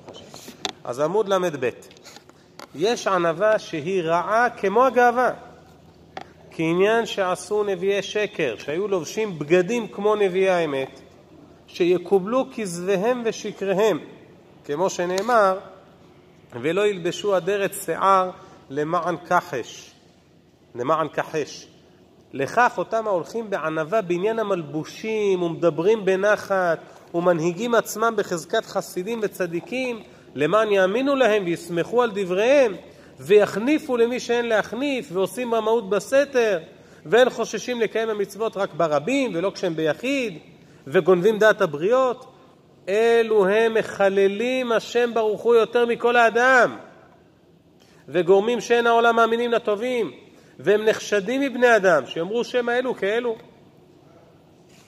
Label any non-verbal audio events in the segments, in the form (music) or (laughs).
ברוך השם. אז עמוד ל"ב. יש ענווה שהיא רעה כמו הגאווה. כעניין שעשו נביאי שקר, שהיו לובשים בגדים כמו נביאי האמת, שיקובלו כזביהם ושקריהם, כמו שנאמר, ולא ילבשו אדרת שיער למען כחש, למען כחש. לכך אותם ההולכים בענווה בעניין המלבושים ומדברים בנחת ומנהיגים עצמם בחזקת חסידים וצדיקים למען יאמינו להם ויסמכו על דבריהם ויחניפו למי שאין להחניף ועושים רמאות בסתר ואין חוששים לקיים המצוות רק ברבים ולא כשהם ביחיד וגונבים דעת הבריות. אלו הם מחללים השם ברוך הוא יותר מכל האדם וגורמים שאין העולם מאמינים לטובים והם נחשדים מבני אדם שיאמרו שם האלו כאלו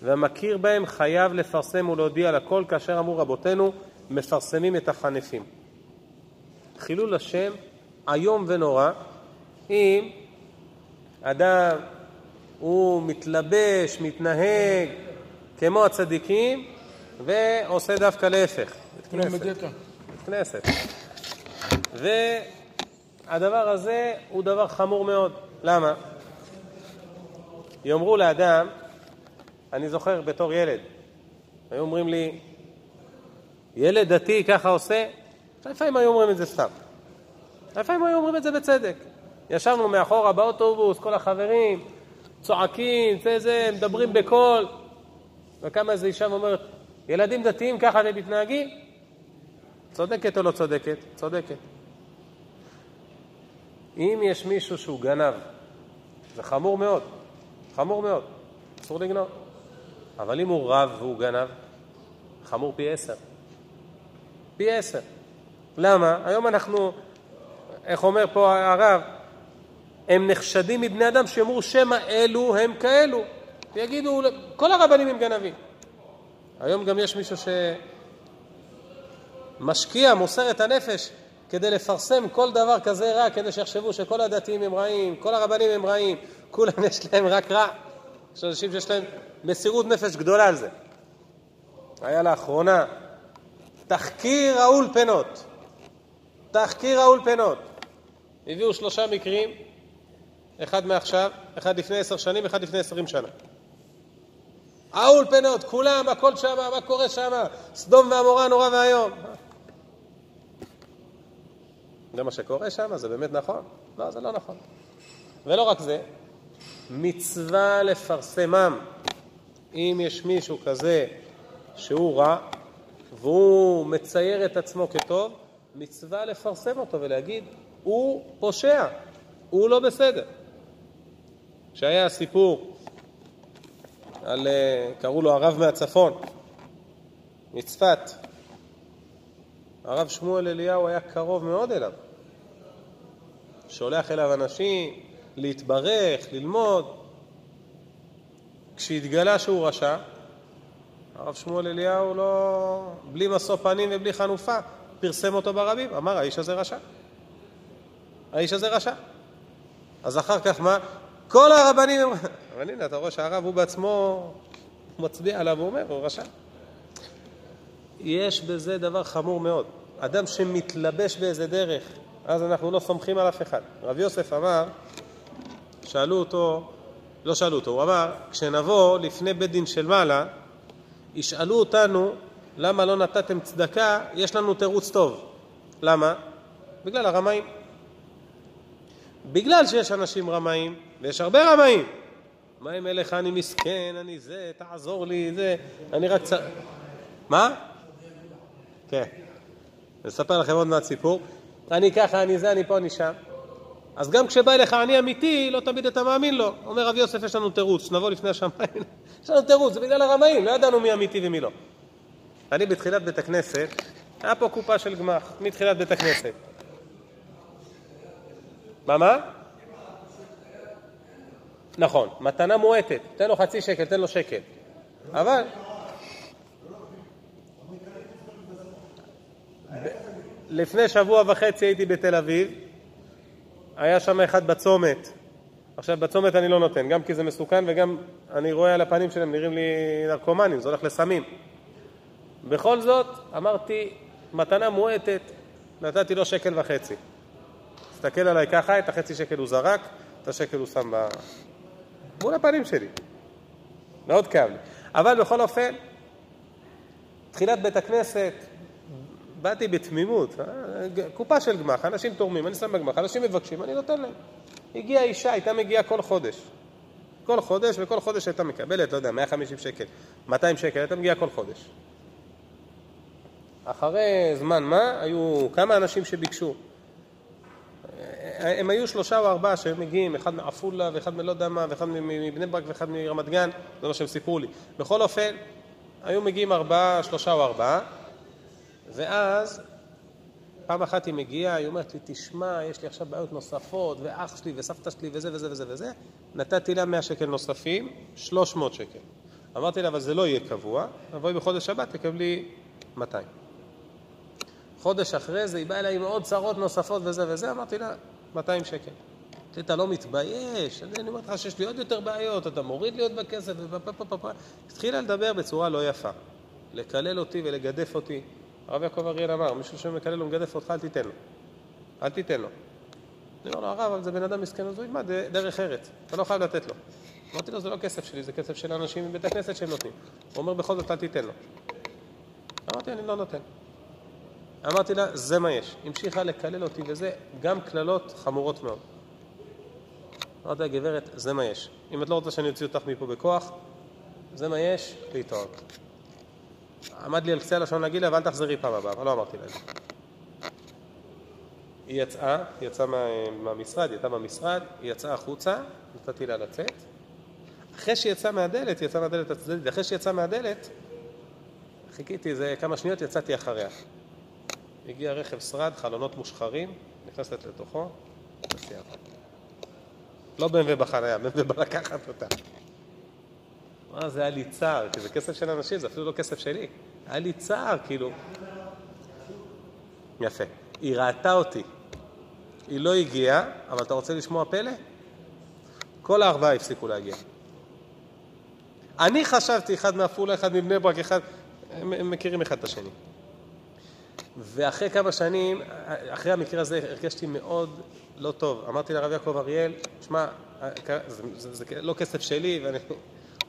והמכיר בהם חייב לפרסם ולהודיע לכל כאשר אמרו רבותינו מפרסמים את החנפים. חילול השם איום ונורא אם אדם הוא מתלבש, מתנהג כמו הצדיקים ועושה דווקא להפך. בית כנסת. בית כנסת. והדבר הזה הוא דבר חמור מאוד. למה? יאמרו לאדם, אני זוכר בתור ילד, היו אומרים לי, ילד דתי ככה עושה? לפעמים היו אומרים את זה סתם. לפעמים היו אומרים את זה בצדק. ישבנו מאחורה באוטובוס, כל החברים, צועקים, זה זה, מדברים בקול, וקמה איזו אישה ואומרת, ילדים דתיים ככה אתם מתנהגים? צודקת או לא צודקת? צודקת. אם יש מישהו שהוא גנב, זה חמור מאוד, חמור מאוד, אסור לגנוב. אבל אם הוא רב והוא גנב, חמור פי עשר. פי עשר. למה? היום אנחנו, איך אומר פה הרב, הם נחשדים מבני אדם שיאמרו שמא אלו הם כאלו. ויגידו, כל הרבנים הם גנבים. היום גם יש מישהו שמשקיע, מוסר את הנפש כדי לפרסם כל דבר כזה רע, כדי שיחשבו שכל הדתיים הם רעים, כל הרבנים הם רעים, כולם יש להם רק רע. יש אנשים שיש להם מסירות נפש גדולה על זה. היה לאחרונה תחקיר האולפנות. תחקיר האולפנות. הביאו שלושה מקרים, אחד מעכשיו, אחד לפני עשר שנים, אחד לפני עשרים שנה. האולפנות, כולם, הכל שם, מה קורה שם? סדום ועמורה נורא ואיום. זה מה שקורה שם, זה באמת נכון? לא, זה לא נכון. ולא רק זה, מצווה לפרסמם. אם יש מישהו כזה שהוא רע והוא מצייר את עצמו כטוב, מצווה לפרסם אותו ולהגיד, הוא פושע, הוא לא בסדר. כשהיה סיפור על, אה, קראו לו הרב מהצפון, מצפת, הרב שמואל אליהו היה קרוב מאוד אליו. שולח אליו אנשים להתברך, ללמוד. כשהתגלה שהוא רשע, הרב שמואל אליהו לא, בלי משוא פנים ובלי חנופה, פרסם אותו ברבים, אמר האיש הזה רשע. האיש הזה רשע. אז אחר כך מה? כל הרבנים הם... (laughs) אבל הנה, אתה רואה שהרב הוא בעצמו מצביע עליו ואומר, הוא רשע. יש בזה דבר חמור מאוד. אדם שמתלבש באיזה דרך, אז אנחנו לא סומכים על אף אחד. רב יוסף אמר, שאלו אותו, לא שאלו אותו, הוא אמר, כשנבוא לפני בית דין של מעלה, ישאלו אותנו למה לא נתתם צדקה, יש לנו תירוץ טוב. למה? בגלל הרמאים. בגלל שיש אנשים רמאים, ויש הרבה רמאים. מה אם אליך אני מסכן, אני זה, תעזור לי, זה, אני רק צ... מה? כן. אספר לכם עוד מעט סיפור. אני ככה, אני זה, אני פה, אני שם. אז גם כשבא אליך עני אמיתי, לא תמיד אתה מאמין לו. אומר רב יוסף, יש לנו תירוץ, נבוא לפני השמיים. (laughs) יש לנו תירוץ, זה בגלל הרמאים, לא ידענו מי אמיתי ומי לא. אני בתחילת בית הכנסת, היה פה קופה של גמח, מתחילת בית הכנסת. מה, מה? נכון, מתנה מועטת, תן לו חצי שקל, תן לו שקל. אבל... לפני שבוע וחצי הייתי בתל אביב, היה שם אחד בצומת. עכשיו, בצומת אני לא נותן, גם כי זה מסוכן וגם אני רואה על הפנים שלהם, נראים לי נרקומנים, זה הולך לסמים. בכל זאת, אמרתי, מתנה מועטת, נתתי לו שקל וחצי. תסתכל עליי ככה, את החצי שקל הוא זרק, את השקל הוא שם ב... מול הפנים שלי. מאוד כאב לי. אבל בכל אופן, תחילת בית הכנסת, באתי בתמימות, אה, קופה של גמח, אנשים תורמים, אני שם בגמח, אנשים מבקשים, אני נותן להם. הגיעה אישה, הייתה מגיעה כל חודש. כל חודש, וכל חודש הייתה מקבלת, לא יודע, 150 שקל, 200 שקל, הייתה מגיעה כל חודש. אחרי זמן מה, היו כמה אנשים שביקשו. הם היו שלושה או ארבעה שמגיעים, אחד מעפולה ואחד מלא יודע מה, ואחד מבני ברק ואחד מרמת גן, זה מה שהם סיפרו לי. בכל אופן, היו מגיעים ארבעה, שלושה או ארבעה, ואז פעם אחת היא מגיעה, היא אומרת לי, תשמע, יש לי עכשיו בעיות נוספות, ואח שלי וסבתא שלי וזה וזה וזה וזה. נתתי לה 100 שקל נוספים, 300 שקל. אמרתי לה, אבל זה לא יהיה קבוע, תבואי בחודש הבא, תקבלי 200. חודש אחרי זה היא באה אליי עם עוד צרות נוספות וזה וזה, אמרתי לה, 200 שקל. אמרתי, אתה לא מתבייש? אני אומר לך שיש לי עוד יותר בעיות, אתה מוריד לי עוד בכסף, ופפפפפ. התחילה לדבר בצורה לא יפה. לקלל אותי ולגדף אותי. הרב יעקב אריאל אמר, מישהו שמקלל ומגדף אותך, אל תיתן לו. אל תיתן לו. אני אומר לו, הרב, אבל זה בן אדם מסכן, אז הוא ילמד דרך ארץ, אתה לא חייב לתת לו. אמרתי לו, זה לא כסף שלי, זה כסף של אנשים מבית הכנסת שהם נותנים. הוא אומר, בכל זאת, אל תיתן לו. אמרתי, אני לא נותן. אמרתי לה, זה מה יש. המשיכה לקלל אותי וזה, גם קללות חמורות מאוד. אמרתי לה, גברת, זה מה יש. אם את לא רוצה שאני אוציא אותך מפה בכוח, זה מה יש, להתראות. עמד לי על קצה הלשון להגיד לה, ואל תחזרי פעם הבאה, אבל לא אמרתי לה את זה. היא יצאה, היא יצאה מה, מהמשרד, היא הייתה במשרד, היא יצאה החוצה, נתתי לה לצאת. אחרי שהיא יצאה מהדלת, היא יצאה מהדלת הצדדית, ואחרי שהיא יצאה מהדלת, חיכיתי איזה כמה שניות, יצאתי אחריה. הגיע רכב שרד, חלונות מושחרים, נכנסת לתוכו, וסיימת. לא BMW בחניה, BMW לקחת אותה. מה, זה היה לי צער, כי זה כסף של אנשים, זה אפילו לא כסף שלי. היה לי צער, כאילו... יפה. היא ראתה אותי. היא לא הגיעה, אבל אתה רוצה לשמוע פלא? כל הארבעה הפסיקו להגיע. אני חשבתי, אחד מעפולה, אחד מבני ברק, אחד... הם מכירים אחד את השני. ואחרי כמה שנים, אחרי המקרה הזה, הרגשתי מאוד לא טוב. אמרתי לרב יעקב אריאל, שמע, זה, זה, זה, זה לא כסף שלי, ואני...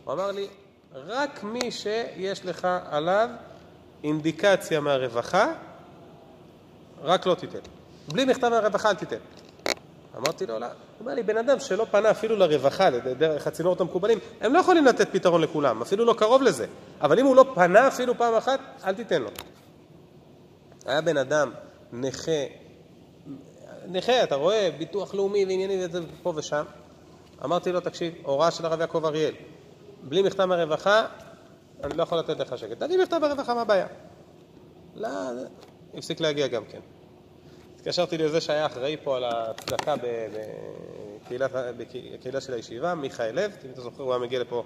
הוא אמר לי, רק מי שיש לך עליו אינדיקציה מהרווחה, רק לא תיתן. בלי מכתב מהרווחה אל תיתן. אמרתי לו, לא. הוא אומר לי, בן אדם שלא פנה אפילו לרווחה, דרך הצינורות המקובלים, הם לא יכולים לתת פתרון לכולם, אפילו לא קרוב לזה. אבל אם הוא לא פנה אפילו פעם אחת, אל תיתן לו. היה בן אדם נכה, נכה, אתה רואה, ביטוח לאומי ועניינים וזה פה ושם. אמרתי לו, תקשיב, הוראה של הרב יעקב אריאל, בלי מכתב מהרווחה, אני לא יכול לתת לך שקט. תביא מכתב מהרווחה, מה הבעיה? לא, הפסיק להגיע גם כן. התקשרתי לזה שהיה אחראי פה על הצדקה בקהילה של הישיבה, מיכאל לב, אם אתה זוכר, הוא היה מגיע לפה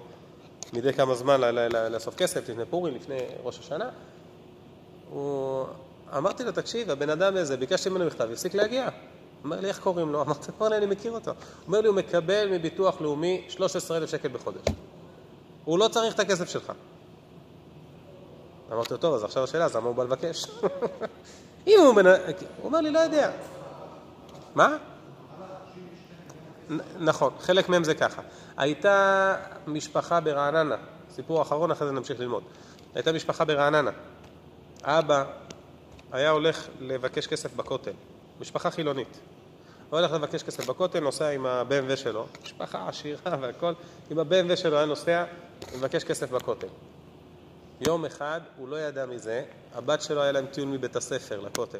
מדי כמה זמן לאסוף כסף, לפני פורים, לפני ראש השנה. הוא... אמרתי לו, תקשיב, הבן אדם הזה, ביקשתי ממנו מכתב, הפסיק להגיע. אומר לי, איך קוראים לו? אמרתי לו, אני מכיר אותו. אומר לי, הוא מקבל מביטוח לאומי 13,000 שקל בחודש. הוא לא צריך את הכסף שלך. אמרתי לו, טוב, אז עכשיו השאלה, אז למה הוא בא לבקש? (laughs) אם הוא מנ... הוא אומר לי, לא יודע. מה? נכון, חלק מהם זה ככה. הייתה משפחה ברעננה, סיפור אחרון, אחרי זה נמשיך ללמוד. הייתה משפחה ברעננה. אבא היה הולך לבקש כסף בכותל, משפחה חילונית. הולך לבקש כסף בכותל, נוסע עם ה-BMW שלו, משפחה עשירה והכל, עם ה-BMW שלו היה נוסע ומבקש כסף בכותל. יום אחד, הוא לא ידע מזה, הבת שלו היה להם טיול מבית הספר לכותל.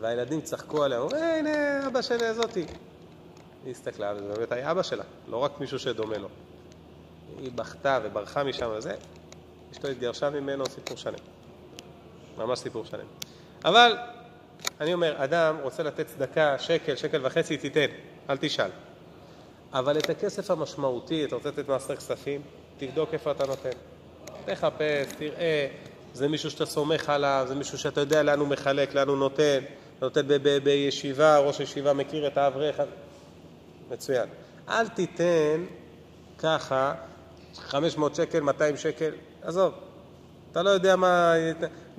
והילדים צחקו עליה, אמרו, הנה, אבא שלי הזאתי. היא הסתכלה, וזה באמת היה אבא שלה, לא רק מישהו שדומה לו. היא בכתה וברחה משם וזה, אשתו התגרשה ממנו, סיפור שלם. ממש סיפור שלם. אבל אני אומר, אדם רוצה לתת צדקה, שקל, שקל וחצי, תיתן, אל תשאל. אבל את הכסף המשמעותי, אתה רוצה לתת מעשר כספים, תבדוק איפה אתה נותן. תחפש, תראה, זה מישהו שאתה סומך עליו, זה מישהו שאתה יודע לאן הוא מחלק, לאן הוא נותן, נותן בישיבה, ראש ישיבה מכיר את האברך, מצוין. אל תיתן ככה 500 שקל, 200 שקל, עזוב, אתה לא יודע מה...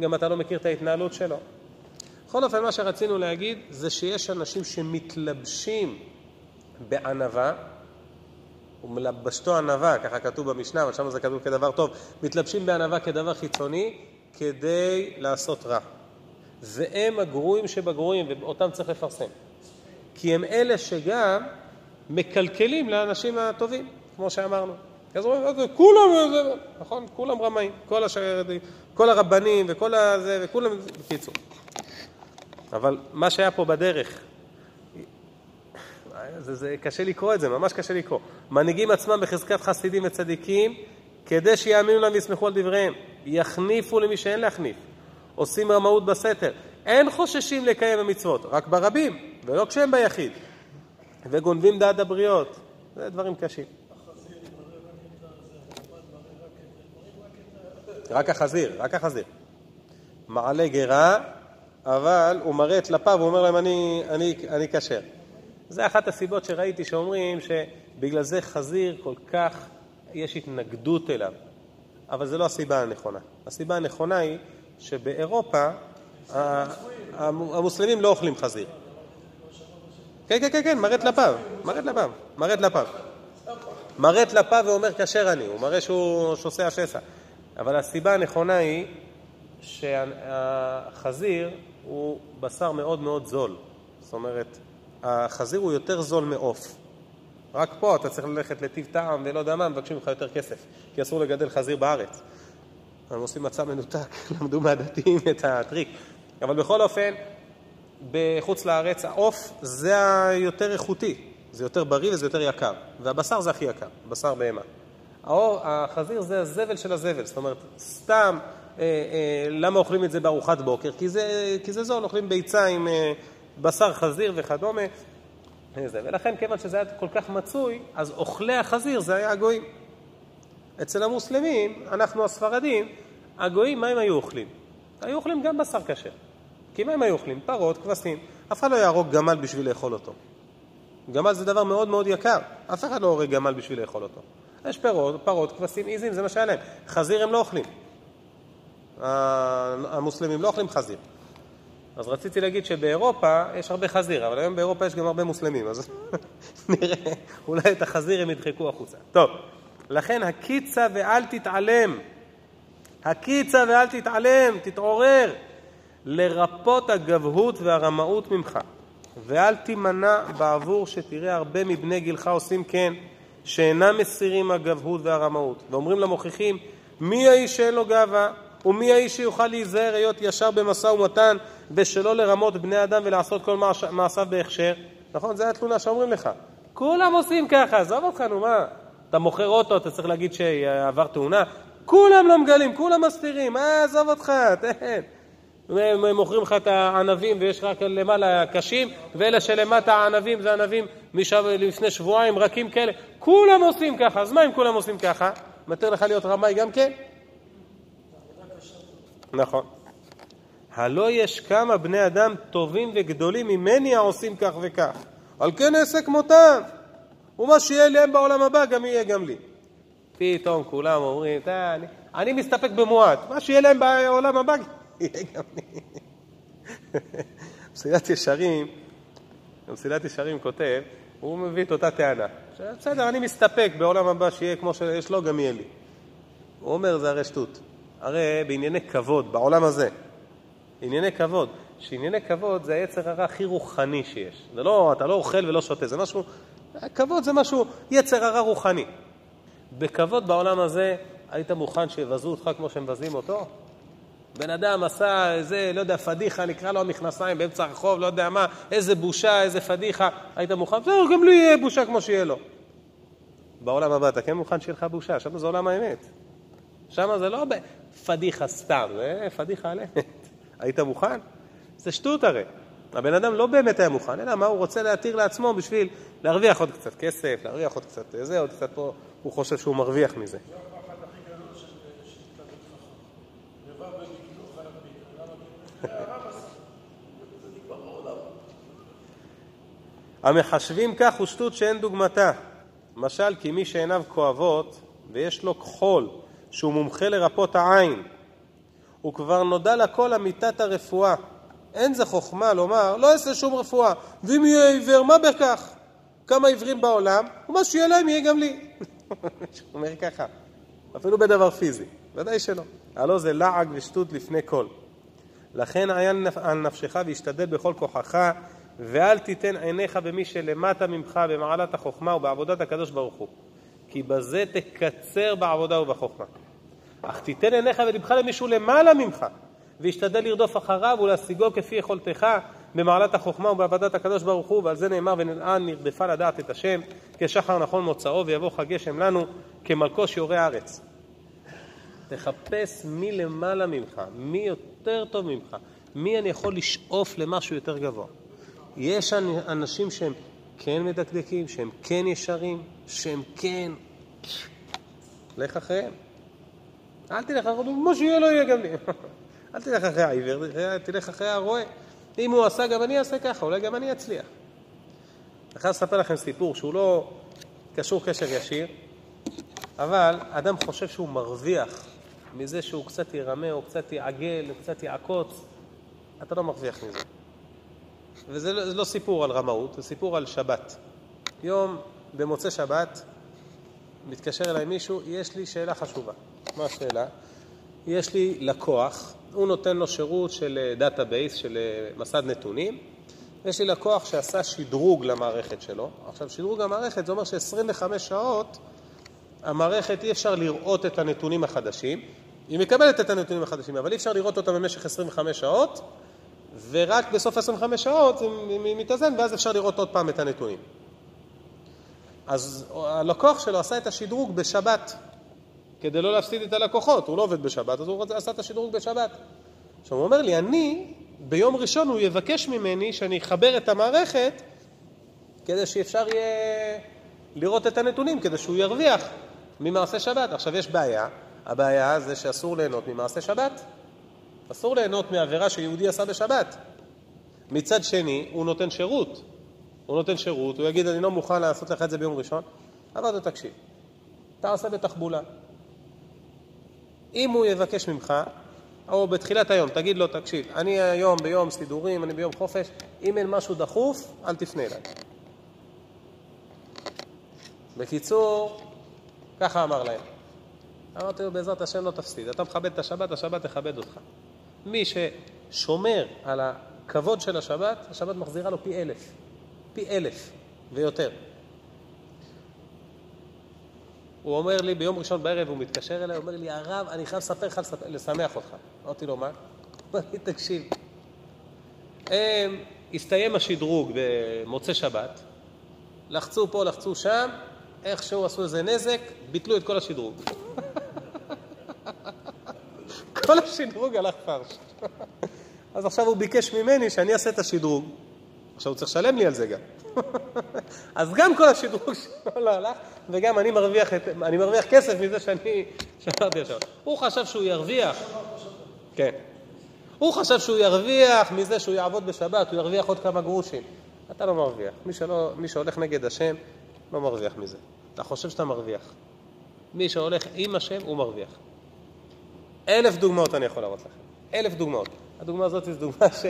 גם אתה לא מכיר את ההתנהלות שלו. בכל אופן, מה שרצינו להגיד זה שיש אנשים שמתלבשים בענווה, ומלבשתו ענווה, ככה כתוב במשנה, אבל שם זה כתוב כדבר טוב, מתלבשים בענווה כדבר חיצוני כדי לעשות רע. והם הגרועים שבגרועים, ואותם צריך לפרסם. כי הם אלה שגם מקלקלים לאנשים הטובים, כמו שאמרנו. אז אומרים, כולם, נכון? כולם רמאים, כל, השיר, כל הרבנים וכל הזה, וכולם, בקיצור. אבל מה שהיה פה בדרך, זה, זה קשה לקרוא את זה, ממש קשה לקרוא. מנהיגים עצמם בחזקת חסידים וצדיקים כדי שיאמינו להם ויסמכו על דבריהם. יכניפו למי שאין להחניף. עושים רמאות בסתר. אין חוששים לקיים המצוות, רק ברבים, ולא כשהם ביחיד. וגונבים דעת הבריות. זה דברים קשים. רק החזיר, רק החזיר. מעלה גרה, אבל הוא מראה את לפיו, הוא אומר להם, אני, אני, אני כשר. זה אחת הסיבות שראיתי שאומרים שבגלל זה חזיר כל כך, יש התנגדות אליו. אבל זו לא הסיבה הנכונה. הסיבה הנכונה היא שבאירופה המוסלמים לא אוכלים חזיר. כן, כן, כן, כן, מראה את לפיו, מראה את לפיו, מראה את לפיו. מראה את לפיו ואומר כשר אני, הוא מראה שהוא שוסע שסע. אבל הסיבה הנכונה היא שהחזיר הוא בשר מאוד מאוד זול. זאת אומרת, החזיר הוא יותר זול מעוף. רק פה אתה צריך ללכת לטיב טעם ולא יודע מה, מבקשים ממך יותר כסף, כי אסור לגדל חזיר בארץ. הם עושים מצע מנותק, (laughs) למדו מהדתיים את הטריק. אבל בכל אופן, בחוץ לארץ העוף זה היותר איכותי, זה יותר בריא וזה יותר יקר, והבשר זה הכי יקר, בשר בהמה. החזיר זה הזבל של הזבל, זאת אומרת, סתם, למה אוכלים את זה בארוחת בוקר? כי זה, כי זה זול, אוכלים ביצה עם אה, בשר חזיר וכדומה. זה. ולכן, כיוון שזה היה כל כך מצוי, אז אוכלי החזיר זה היה הגויים. אצל המוסלמים, אנחנו הספרדים, הגויים, מה הם היו אוכלים? היו אוכלים גם בשר כשר. כי מה הם היו אוכלים? פרות, כבשים. אף אחד לא יהרוג גמל בשביל לאכול אותו. גמל זה דבר מאוד מאוד יקר. אף אחד לא הורג גמל בשביל לאכול אותו. יש פירות, פרות, כבשים, עיזים, זה מה שהיה להם. חזיר הם לא אוכלים. המוסלמים לא אוכלים חזיר. אז רציתי להגיד שבאירופה יש הרבה חזיר, אבל היום באירופה יש גם הרבה מוסלמים, אז (laughs) נראה, אולי את החזיר הם ידחקו החוצה. טוב, לכן הקיצה ואל תתעלם. הקיצה ואל תתעלם, תתעורר. לרפות הגבהות והרמאות ממך, ואל תימנע בעבור שתראה הרבה מבני גילך עושים כן, שאינם מסירים הגבהות והרמאות, ואומרים למוכיחים, מי האיש שאין לו גאווה, ומי האיש שיוכל להיזהר היות ישר במשא ומתן, ושלא לרמות בני אדם ולעשות כל מעשיו בהכשר? נכון? זו התלונה שאומרים לך. כולם עושים ככה, עזוב אותך, נו מה? אתה מוכר אוטו, אתה צריך להגיד שעבר תאונה? כולם לא מגלים, כולם מסתירים, מה, עזוב אותך, תן. הם מוכרים לך את הענבים ויש רק למעלה קשים, ואלה שלמטה הענבים זה ענבים משב... לפני שבועיים, רכים כאלה. כולם עושים ככה, אז מה אם כולם עושים ככה? מתיר לך להיות רמאי גם כן? נכון. הלא יש כמה בני אדם טובים וגדולים ממני העושים כך וכך. על כן אעשה כמותם. ומה שיהיה להם בעולם הבא גם יהיה גם לי. פתאום כולם אומרים, אני, אני מסתפק במועט, מה שיהיה להם בעולם הבא (laughs) יהיה גם לי. מסילת ישרים, מסילת ישרים כותב, הוא מביא את אותה טענה. בסדר, אני מסתפק בעולם הבא שיהיה כמו שיש לו, גם יהיה לי. הוא אומר, זה הרי שטות. הרי בענייני כבוד, בעולם הזה, ענייני כבוד, שענייני כבוד זה היצר הרע הכי רוחני שיש. זה לא, אתה לא אוכל ולא שותה, זה משהו, כבוד זה משהו, יצר הרע רוחני. בכבוד בעולם הזה, היית מוכן שיבזו אותך כמו שמבזים אותו? בן אדם עשה איזה, לא יודע, פדיחה, נקרא לו המכנסיים באמצע הרחוב, לא יודע מה, איזה בושה, איזה פדיחה, היית מוכן? בסדר, גם לי יהיה בושה כמו שיהיה לו. בעולם הבא אתה כן מוכן שיהיה לך בושה, שם זה עולם האמת. שם זה לא פדיחה סתם, זה פדיחה על אמת. (laughs) היית מוכן? זה שטות הרי. הבן אדם לא באמת היה מוכן, אלא מה הוא רוצה להתיר לעצמו בשביל להרוויח עוד קצת כסף, להרוויח עוד קצת זה, עוד קצת פה, הוא חושב שהוא מרוויח מזה. המחשבים כך הוא שטות שאין דוגמתה. משל כי מי שעיניו כואבות ויש לו כחול שהוא מומחה לרפות העין, וכבר נודע לכל אמיתת הרפואה. אין זה חוכמה לומר, לא אעשה שום רפואה, ואם יהיה עיוור, מה בכך? כמה עיוורים בעולם, ומה שיהיה להם יהיה גם לי. (laughs) הוא אומר ככה, אפילו בדבר פיזי, ודאי שלא. הלא זה לעג ושטות לפני כל. לכן עיין על נפשך והשתדל בכל כוחך, ואל תיתן עיניך במי שלמטה ממך, במעלת החוכמה ובעבודת הקדוש ברוך הוא. כי בזה תקצר בעבודה ובחוכמה. אך תיתן עיניך ולבך למישהו למעלה ממך, וישתדל לרדוף אחריו ולהשיגו כפי יכולתך במעלת החוכמה ובעבודת הקדוש ברוך הוא, ועל זה נאמר ונלען נרדפה לדעת את השם, כשחר נכון מוצאו ויבוא חגשם לנו כמלכו שיורה הארץ. תחפש מי למעלה ממך, מי יותר טוב ממך, מי אני יכול לשאוף למשהו יותר גבוה. יש אנשים שהם כן מדקדקים, שהם כן ישרים, שהם כן לך אחריהם. אל תלך אחריהם, כמו שיהיה לא יהיה גם לי. (laughs) אל תלך אחרי העיוור, תלך אחרי הרועה. אם הוא עשה, גם אני אעשה ככה, אולי גם אני אצליח. אני חייב לספר לכם סיפור שהוא לא קשור קשר ישיר, אבל אדם חושב שהוא מרוויח מזה שהוא קצת ירמה, או קצת יעגל, או קצת יעקוץ. אתה לא מרוויח מזה. וזה לא, לא סיפור על רמאות, זה סיפור על שבת. יום במוצאי שבת, מתקשר אליי מישהו, יש לי שאלה חשובה. מה השאלה? יש לי לקוח, הוא נותן לו שירות של אה, database, של אה, מסד נתונים. יש לי לקוח שעשה שדרוג למערכת שלו. עכשיו, שדרוג המערכת זה אומר ש-25 שעות המערכת אי אפשר לראות את הנתונים החדשים. היא מקבלת את הנתונים החדשים, אבל אי אפשר לראות אותם במשך 25 שעות, ורק בסוף 25 שעות היא מתאזן, ואז אפשר לראות עוד פעם את הנתונים. אז הלקוח שלו עשה את השדרוג בשבת, כדי לא להפסיד את הלקוחות, הוא לא עובד בשבת, אז הוא עשה את השדרוג בשבת. עכשיו הוא אומר לי, אני, ביום ראשון הוא יבקש ממני שאני אחבר את המערכת, כדי שאפשר יהיה לראות את הנתונים, כדי שהוא ירוויח ממעשה שבת. עכשיו יש בעיה, הבעיה זה שאסור ליהנות ממעשה שבת. אסור ליהנות מעבירה שיהודי עשה בשבת. מצד שני, הוא נותן שירות. הוא נותן שירות, הוא יגיד, אני לא מוכן לעשות לך את זה ביום ראשון, אבל אתה תקשיב, אתה עושה בתחבולה. אם הוא יבקש ממך, או בתחילת היום, תגיד לו, תקשיב, אני היום ביום סידורים, אני ביום חופש, אם אין משהו דחוף, אל תפנה אליי. בקיצור, ככה אמר להם. אמרתי לו, בעזרת השם לא תפסיד. אתה מכבד את השבת, השבת תכבד אותך. מי ששומר על הכבוד של השבת, השבת מחזירה לו פי אלף. פי אלף ויותר. הוא אומר לי, ביום ראשון בערב הוא מתקשר אליי, הוא אומר לי, הרב, אני חייב לספר לך, לשמח אותך. אמרתי לו, מה? הוא אומר לי, תקשיב, הם, הסתיים השדרוג במוצאי שבת, לחצו פה, לחצו שם, איכשהו עשו איזה נזק, ביטלו את כל השדרוג. (laughs) כל השדרוג הלך פרש. (laughs) אז עכשיו הוא ביקש ממני שאני אעשה את השדרוג. עכשיו הוא צריך לשלם לי על זה גם. (laughs) אז גם כל השדרוג (laughs) שלו לא הלך, וגם אני מרוויח, את, אני מרוויח כסף מזה שאני שמרתי עכשיו. הוא חשב שהוא ירוויח. כן. הוא חשב שהוא ירוויח מזה שהוא יעבוד בשבת, הוא ירוויח עוד כמה גרושים. אתה לא מרוויח. מי, שלא, מי שהולך נגד השם, לא מרוויח מזה. אתה חושב שאתה מרוויח. מי שהולך עם השם, הוא מרוויח. אלף דוגמאות אני יכול להראות לכם. אלף דוגמאות. הדוגמה הזאת היא דוגמה (laughs)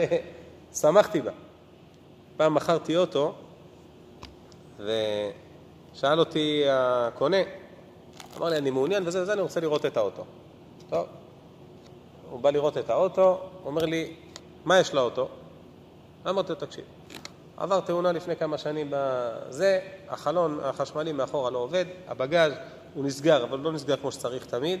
ששמחתי בה. פעם מכרתי אוטו, ושאל אותי הקונה, אמר לי, אני מעוניין וזה וזה, אני רוצה לראות את האוטו. טוב, הוא בא לראות את האוטו, הוא אומר לי, מה יש לאוטו? אמרתי לו, תקשיב, עבר תאונה לפני כמה שנים בזה, החלון החשמלי מאחורה לא עובד, הבגז הוא נסגר, אבל לא נסגר כמו שצריך תמיד,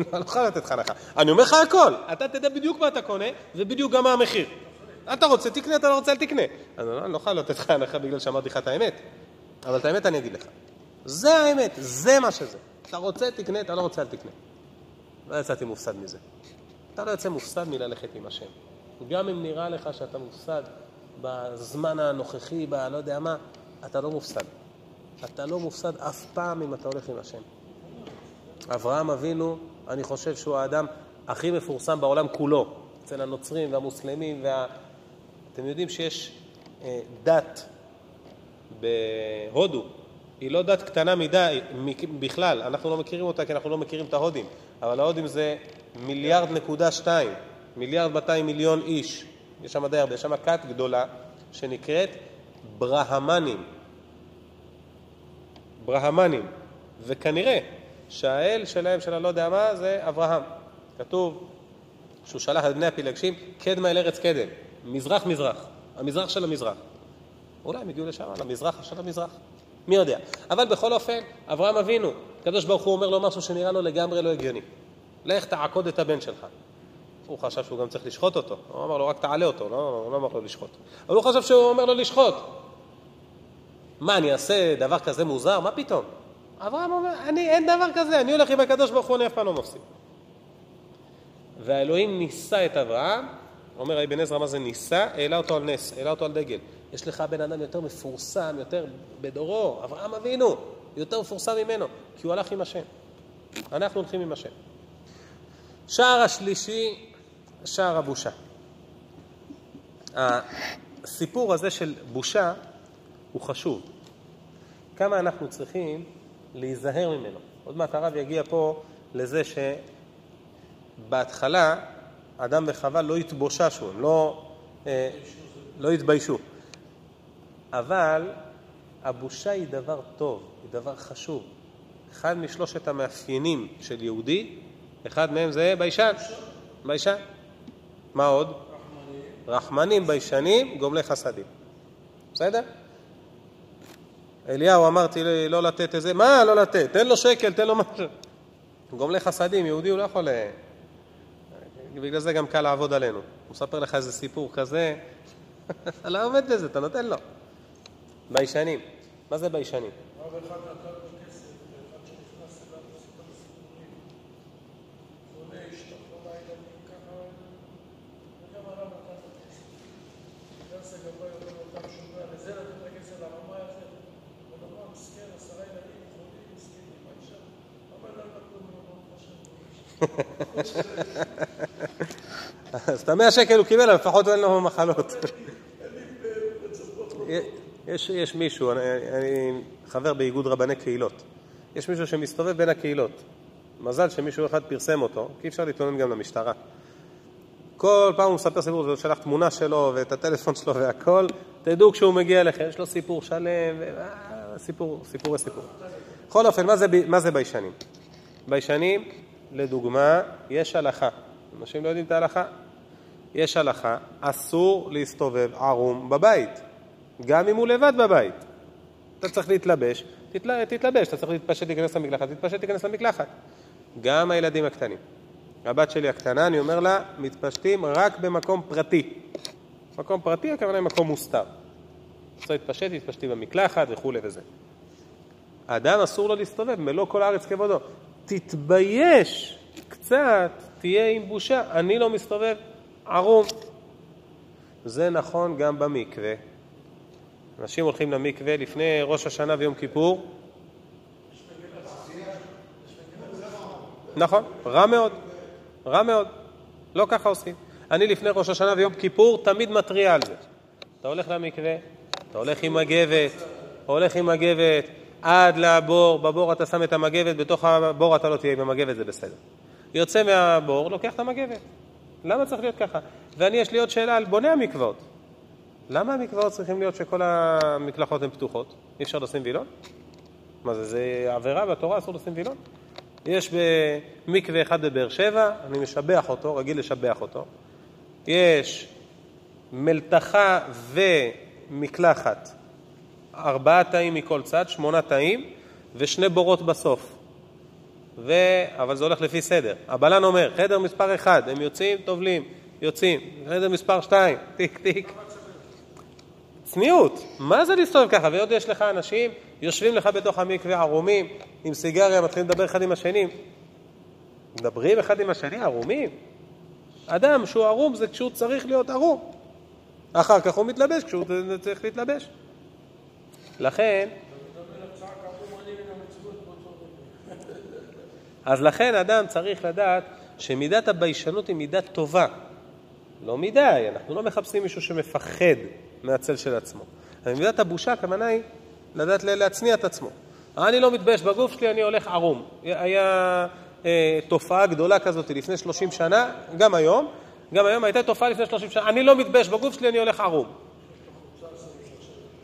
(laughs) לא יכול לתת לך הנחה. אני אומר לך הכל, אתה תדע בדיוק מה אתה קונה, ובדיוק גם מה המחיר. אתה רוצה, תקנה, אתה לא רוצה, אל תקנה. אז אני לא יכול לתת לך הנחה בגלל שאמרתי לך את האמת, אבל את האמת אני אגיד לך. זה האמת, זה מה שזה. אתה רוצה, תקנה, אתה לא רוצה, אל תקנה. לא יצאתי מופסד מזה. אתה לא יוצא מופסד מללכת עם השם. גם אם נראה לך שאתה מופסד בזמן הנוכחי, בלא יודע מה, אתה לא מופסד. אתה לא מופסד אף פעם אם אתה הולך עם השם. אברהם אבינו, אני חושב שהוא האדם הכי מפורסם בעולם כולו, אצל הנוצרים והמוסלמים. וה... אתם יודעים שיש אה, דת בהודו, היא לא דת קטנה מדי בכלל, אנחנו לא מכירים אותה כי אנחנו לא מכירים את ההודים, אבל ההודים זה מיליארד נקודה שתיים, מיליארד 200 מיליון איש, יש שם די הרבה, יש שם כת גדולה שנקראת ברהמנים. ברהמנים, וכנראה שהאל שלהם, של הלא יודע מה, זה אברהם. כתוב שהוא שלח את בני הפילגשים קדמה אל ארץ קדם, מזרח-מזרח, המזרח של המזרח. אולי הם הגיעו לשם, למזרח של המזרח. מי יודע. אבל בכל אופן, אברהם אבינו, הקדוש ברוך הוא אומר לו משהו שנראה לו לגמרי לא הגיוני. לך תעקוד את הבן שלך. הוא חשב שהוא גם צריך לשחוט אותו. הוא אמר לו, רק תעלה אותו, לא, לא אמר לו לשחוט. אבל הוא חשב שהוא אומר לו לשחוט. מה, אני אעשה דבר כזה מוזר? מה פתאום? אברהם אומר, אני, אין דבר כזה, אני הולך עם הקדוש ברוך הוא, אני אף פעם לא מפסיד. והאלוהים ניסה את אברהם, אומר אבן עזרא מה זה ניסה? העלה אותו על נס, העלה אותו על דגל. יש לך בן אדם יותר מפורסם, יותר בדורו, אברהם אבינו, יותר מפורסם ממנו, כי הוא הלך עם השם. אנחנו הולכים עם השם. שער השלישי, שער הבושה. הסיפור הזה של בושה הוא חשוב. כמה אנחנו צריכים להיזהר ממנו. עוד מעט הרב יגיע פה לזה שבהתחלה אדם וחווה לא התבוששו, לא, אה, לא התביישו. אבל הבושה היא דבר טוב, היא דבר חשוב. אחד משלושת המאפיינים של יהודי, אחד מהם זה ביישן. ביישן. מה עוד? רחמנים, רחמנים ביישנים, גומלי חסדים. בסדר? אליהו אמרתי לי לא לתת איזה, מה לא לתת? תן לו שקל, תן לו משהו. גומלי חסדים, יהודי הוא לא יכול... אה, בגלל זה גם קל לעבוד עלינו. הוא מספר לך איזה סיפור כזה, אתה (laughs) לא עומד בזה, אתה נותן לו. ביישנים. מה זה ביישנים? אז את המאה שקל הוא קיבל, לפחות אין לו מחלות. יש, יש מישהו, אני, אני חבר באיגוד רבני קהילות, יש מישהו שמסתובב בין הקהילות. מזל שמישהו אחד פרסם אותו, כי אפשר להתלונן גם למשטרה. כל פעם הוא מספר סיפור, הוא שלח תמונה שלו ואת הטלפון שלו והכל, תדעו כשהוא מגיע אליכם, יש לו סיפור שלם, ו... סיפור, סיפורי סיפור. בכל אופן, מה זה, מה זה ביישנים? ביישנים, לדוגמה, יש הלכה. אנשים לא יודעים את ההלכה. יש הלכה, אסור להסתובב ערום בבית. גם אם הוא לבד בבית. אתה צריך להתלבש, תתל... תתלבש, אתה צריך להתפשט להיכנס למקלחת, תתפשט להיכנס למקלחת. גם הילדים הקטנים. הבת שלי הקטנה, אני אומר לה, מתפשטים רק במקום פרטי. מקום פרטי, הכוונה היא מקום מוסתר. רוצה להתפשט, תתפשטי במקלחת וכולי וזה. האדם אסור לו להסתובב, מלוא כל הארץ כבודו. תתבייש קצת, תהיה עם בושה. אני לא מסתובב ערום. זה נכון גם במקווה. אנשים הולכים למקווה לפני ראש השנה ויום כיפור. נכון, רע מאוד, רע מאוד. לא ככה עושים. אני לפני ראש השנה ויום כיפור תמיד מתריע על זה. אתה הולך למקווה, אתה הולך עם מגבת, הולך עם מגבת עד לבור, בבור אתה שם את המגבת, בתוך הבור אתה לא תהיה עם המגבת, זה בסדר. יוצא מהבור, לוקח את המגבת. למה צריך להיות ככה? ואני, יש לי עוד שאלה על בוני המקוואות. למה המקוואות צריכים להיות שכל המקלחות הן פתוחות? אי אפשר לשים וילון? מה זה, זה עבירה בתורה, אסור לשים וילון? יש במקווה אחד בבאר שבע, אני משבח אותו, רגיל לשבח אותו. יש מלתחה ומקלחת, ארבעה תאים מכל צד, שמונה תאים, ושני בורות בסוף. ו... אבל זה הולך לפי סדר. הבלן אומר, חדר מספר אחד, הם יוצאים, טובלים, יוצאים. חדר מספר שתיים, טיק טיק. צניעות, מה זה להסתובב ככה? ועוד יש לך אנשים, יושבים לך בתוך המקווה ערומים, עם סיגריה, מתחילים לדבר אחד עם השני. מדברים אחד עם השני, ערומים? אדם שהוא ערום זה כשהוא צריך להיות ערום. אחר כך הוא מתלבש כשהוא צריך להתלבש. לכן, אז לכן אדם צריך לדעת שמידת הביישנות היא מידה טובה. לא מדי, אנחנו לא מחפשים מישהו שמפחד מהצל של עצמו. אבל מידת הבושה, הכוונה היא לדעת להצניע את עצמו. אני לא מתבייש בגוף שלי, אני הולך ערום. היה אה, תופעה גדולה כזאת לפני 30 שנה, גם היום, גם היום הייתה תופעה לפני 30 שנה, אני לא מתבייש בגוף שלי, אני הולך ערום.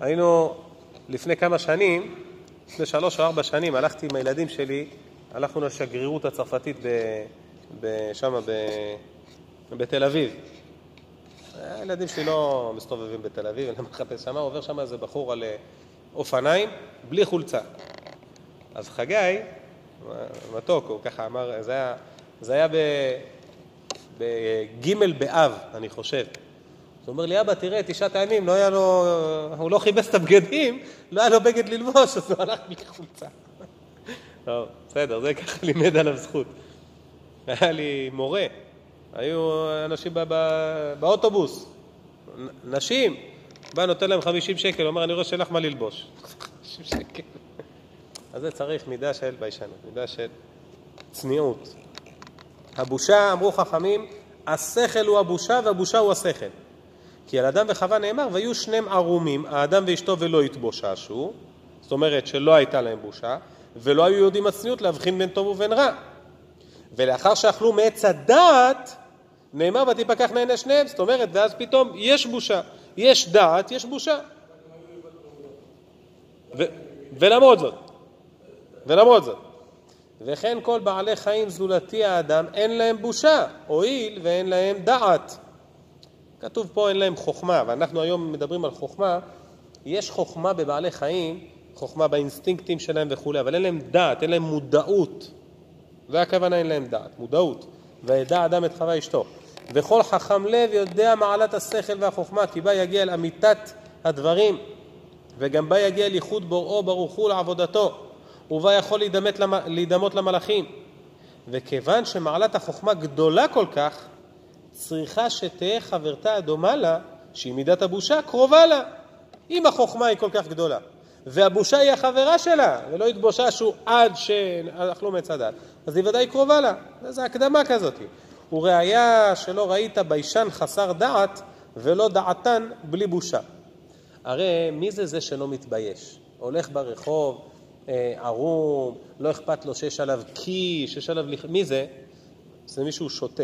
היינו לפני כמה שנים, לפני שלוש או ארבע שנים, הלכתי עם הילדים שלי, הלכנו לשגרירות הצרפתית שם בתל אביב. הילדים שלי לא מסתובבים בתל אביב, אני לא מחפש שם, עובר שם איזה בחור על אה, אופניים, בלי חולצה. אז חגי, מתוק, הוא ככה אמר, זה היה, זה היה בג' באב, אני חושב. הוא אומר לי, אבא, תראה, תשעת הימים, לא היה לו, הוא לא חיפש את הבגדים, לא היה לו בגד ללבוש, אז הוא הלך בלי חולצה. טוב, בסדר, זה ככה לימד עליו זכות. היה לי מורה, היו אנשים באוטובוס, נשים, בא נותן להם 50 שקל, אומר, אני רואה שאין לך מה ללבוש. 50 שקל. אז זה צריך מידה של ביישנות, מידה של צניעות. הבושה, אמרו חכמים, השכל הוא הבושה והבושה הוא השכל. כי על אדם וחווה נאמר, והיו שניהם ערומים, האדם ואשתו ולא התבוששו, זאת אומרת שלא הייתה להם בושה, ולא היו יודעים הצניעות להבחין בין טוב ובין רע. ולאחר שאכלו מעץ הדעת, נאמר ותפקח נהנה שניהם, זאת אומרת, ואז פתאום יש בושה. יש דעת, יש בושה. ו- ולמרות זאת, ולמרות זאת, וכן כל בעלי חיים זולתי האדם אין להם בושה, הואיל ואין להם דעת. כתוב פה אין להם חוכמה, ואנחנו היום מדברים על חוכמה, יש חוכמה בבעלי חיים, חוכמה באינסטינקטים שלהם וכולי, אבל אין להם דעת, אין להם מודעות. זה הכוונה אין להם דעת, מודעות. וידע אדם את חווה אשתו. וכל חכם לב יודע מעלת השכל והחוכמה, כי בה יגיע אל אמיתת הדברים, וגם בה יגיע לייחוד בוראו ברוך הוא לעבודתו, ובה יכול להידמות למלאכים. וכיוון שמעלת החוכמה גדולה כל כך, צריכה שתהא חברתה הדומה לה, שהיא מידת הבושה, קרובה לה. אם החוכמה היא כל כך גדולה, והבושה היא החברה שלה, ולא התבוששו עד שאכלו מעץ הדת, אז היא ודאי קרובה לה. זו הקדמה כזאת. וראיה שלא ראית ביישן חסר דעת ולא דעתן בלי בושה. הרי מי זה זה שלא מתבייש? הולך ברחוב, אה, ערום, לא אכפת לו שיש עליו קי, שיש עליו... מי זה? זה מישהו שותה.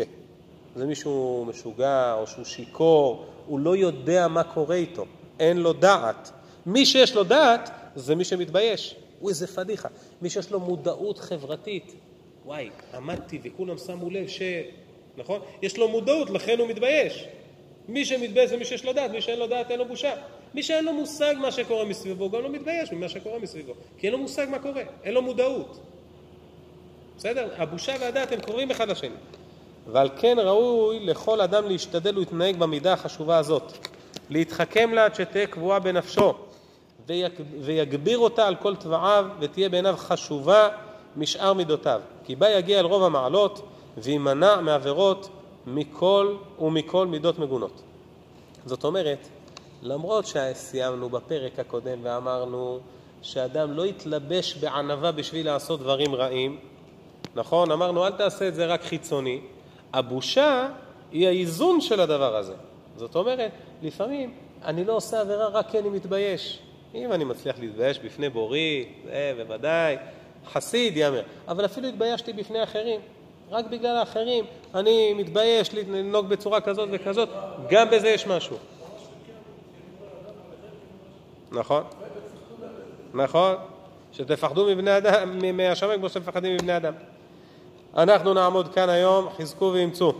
זה מישהו משוגע או שהוא שיכור, הוא לא יודע מה קורה איתו, אין לו דעת. מי שיש לו דעת זה מי שמתבייש. הוא איזה פדיחה. מי שיש לו מודעות חברתית, וואי, עמדתי וכולם שמו לב ש... נכון? יש לו מודעות, לכן הוא מתבייש. מי שמתבייש זה מי שיש לו דעת, מי שאין לו דעת אין לו בושה. מי שאין לו מושג מה שקורה מסביבו, גם לא מתבייש ממה שקורה מסביבו. כי אין לו מושג מה קורה, אין לו מודעות. בסדר? הבושה והדעת הם קוראים אחד לשני. ועל כן ראוי לכל אדם להשתדל ולהתנהג במידה החשובה הזאת. להתחכם לה עד שתהא קבועה בנפשו, ויגביר אותה על כל תבעיו, ותהיה בעיניו חשובה משאר מידותיו. כי בה יגיע אל רוב המעלות, ויימנע מעבירות מכל ומכל מידות מגונות. זאת אומרת, למרות שסיימנו בפרק הקודם ואמרנו שאדם לא יתלבש בענווה בשביל לעשות דברים רעים, נכון? אמרנו אל תעשה את זה רק חיצוני. הבושה היא האיזון של הדבר הזה. זאת אומרת, לפעמים אני לא עושה עבירה רק כי אני מתבייש. אם אני מצליח להתבייש בפני בורי, זה בוודאי, חסיד יאמר, אבל אפילו התביישתי בפני אחרים. רק בגלל האחרים, אני מתבייש לנהוג בצורה כזאת וכזאת, גם בזה יש משהו. נכון, נכון, שתפחדו מבני אדם, מהשמיים כמו שאתם מפחדים מבני אדם. אנחנו נעמוד כאן היום, חזקו ואמצו.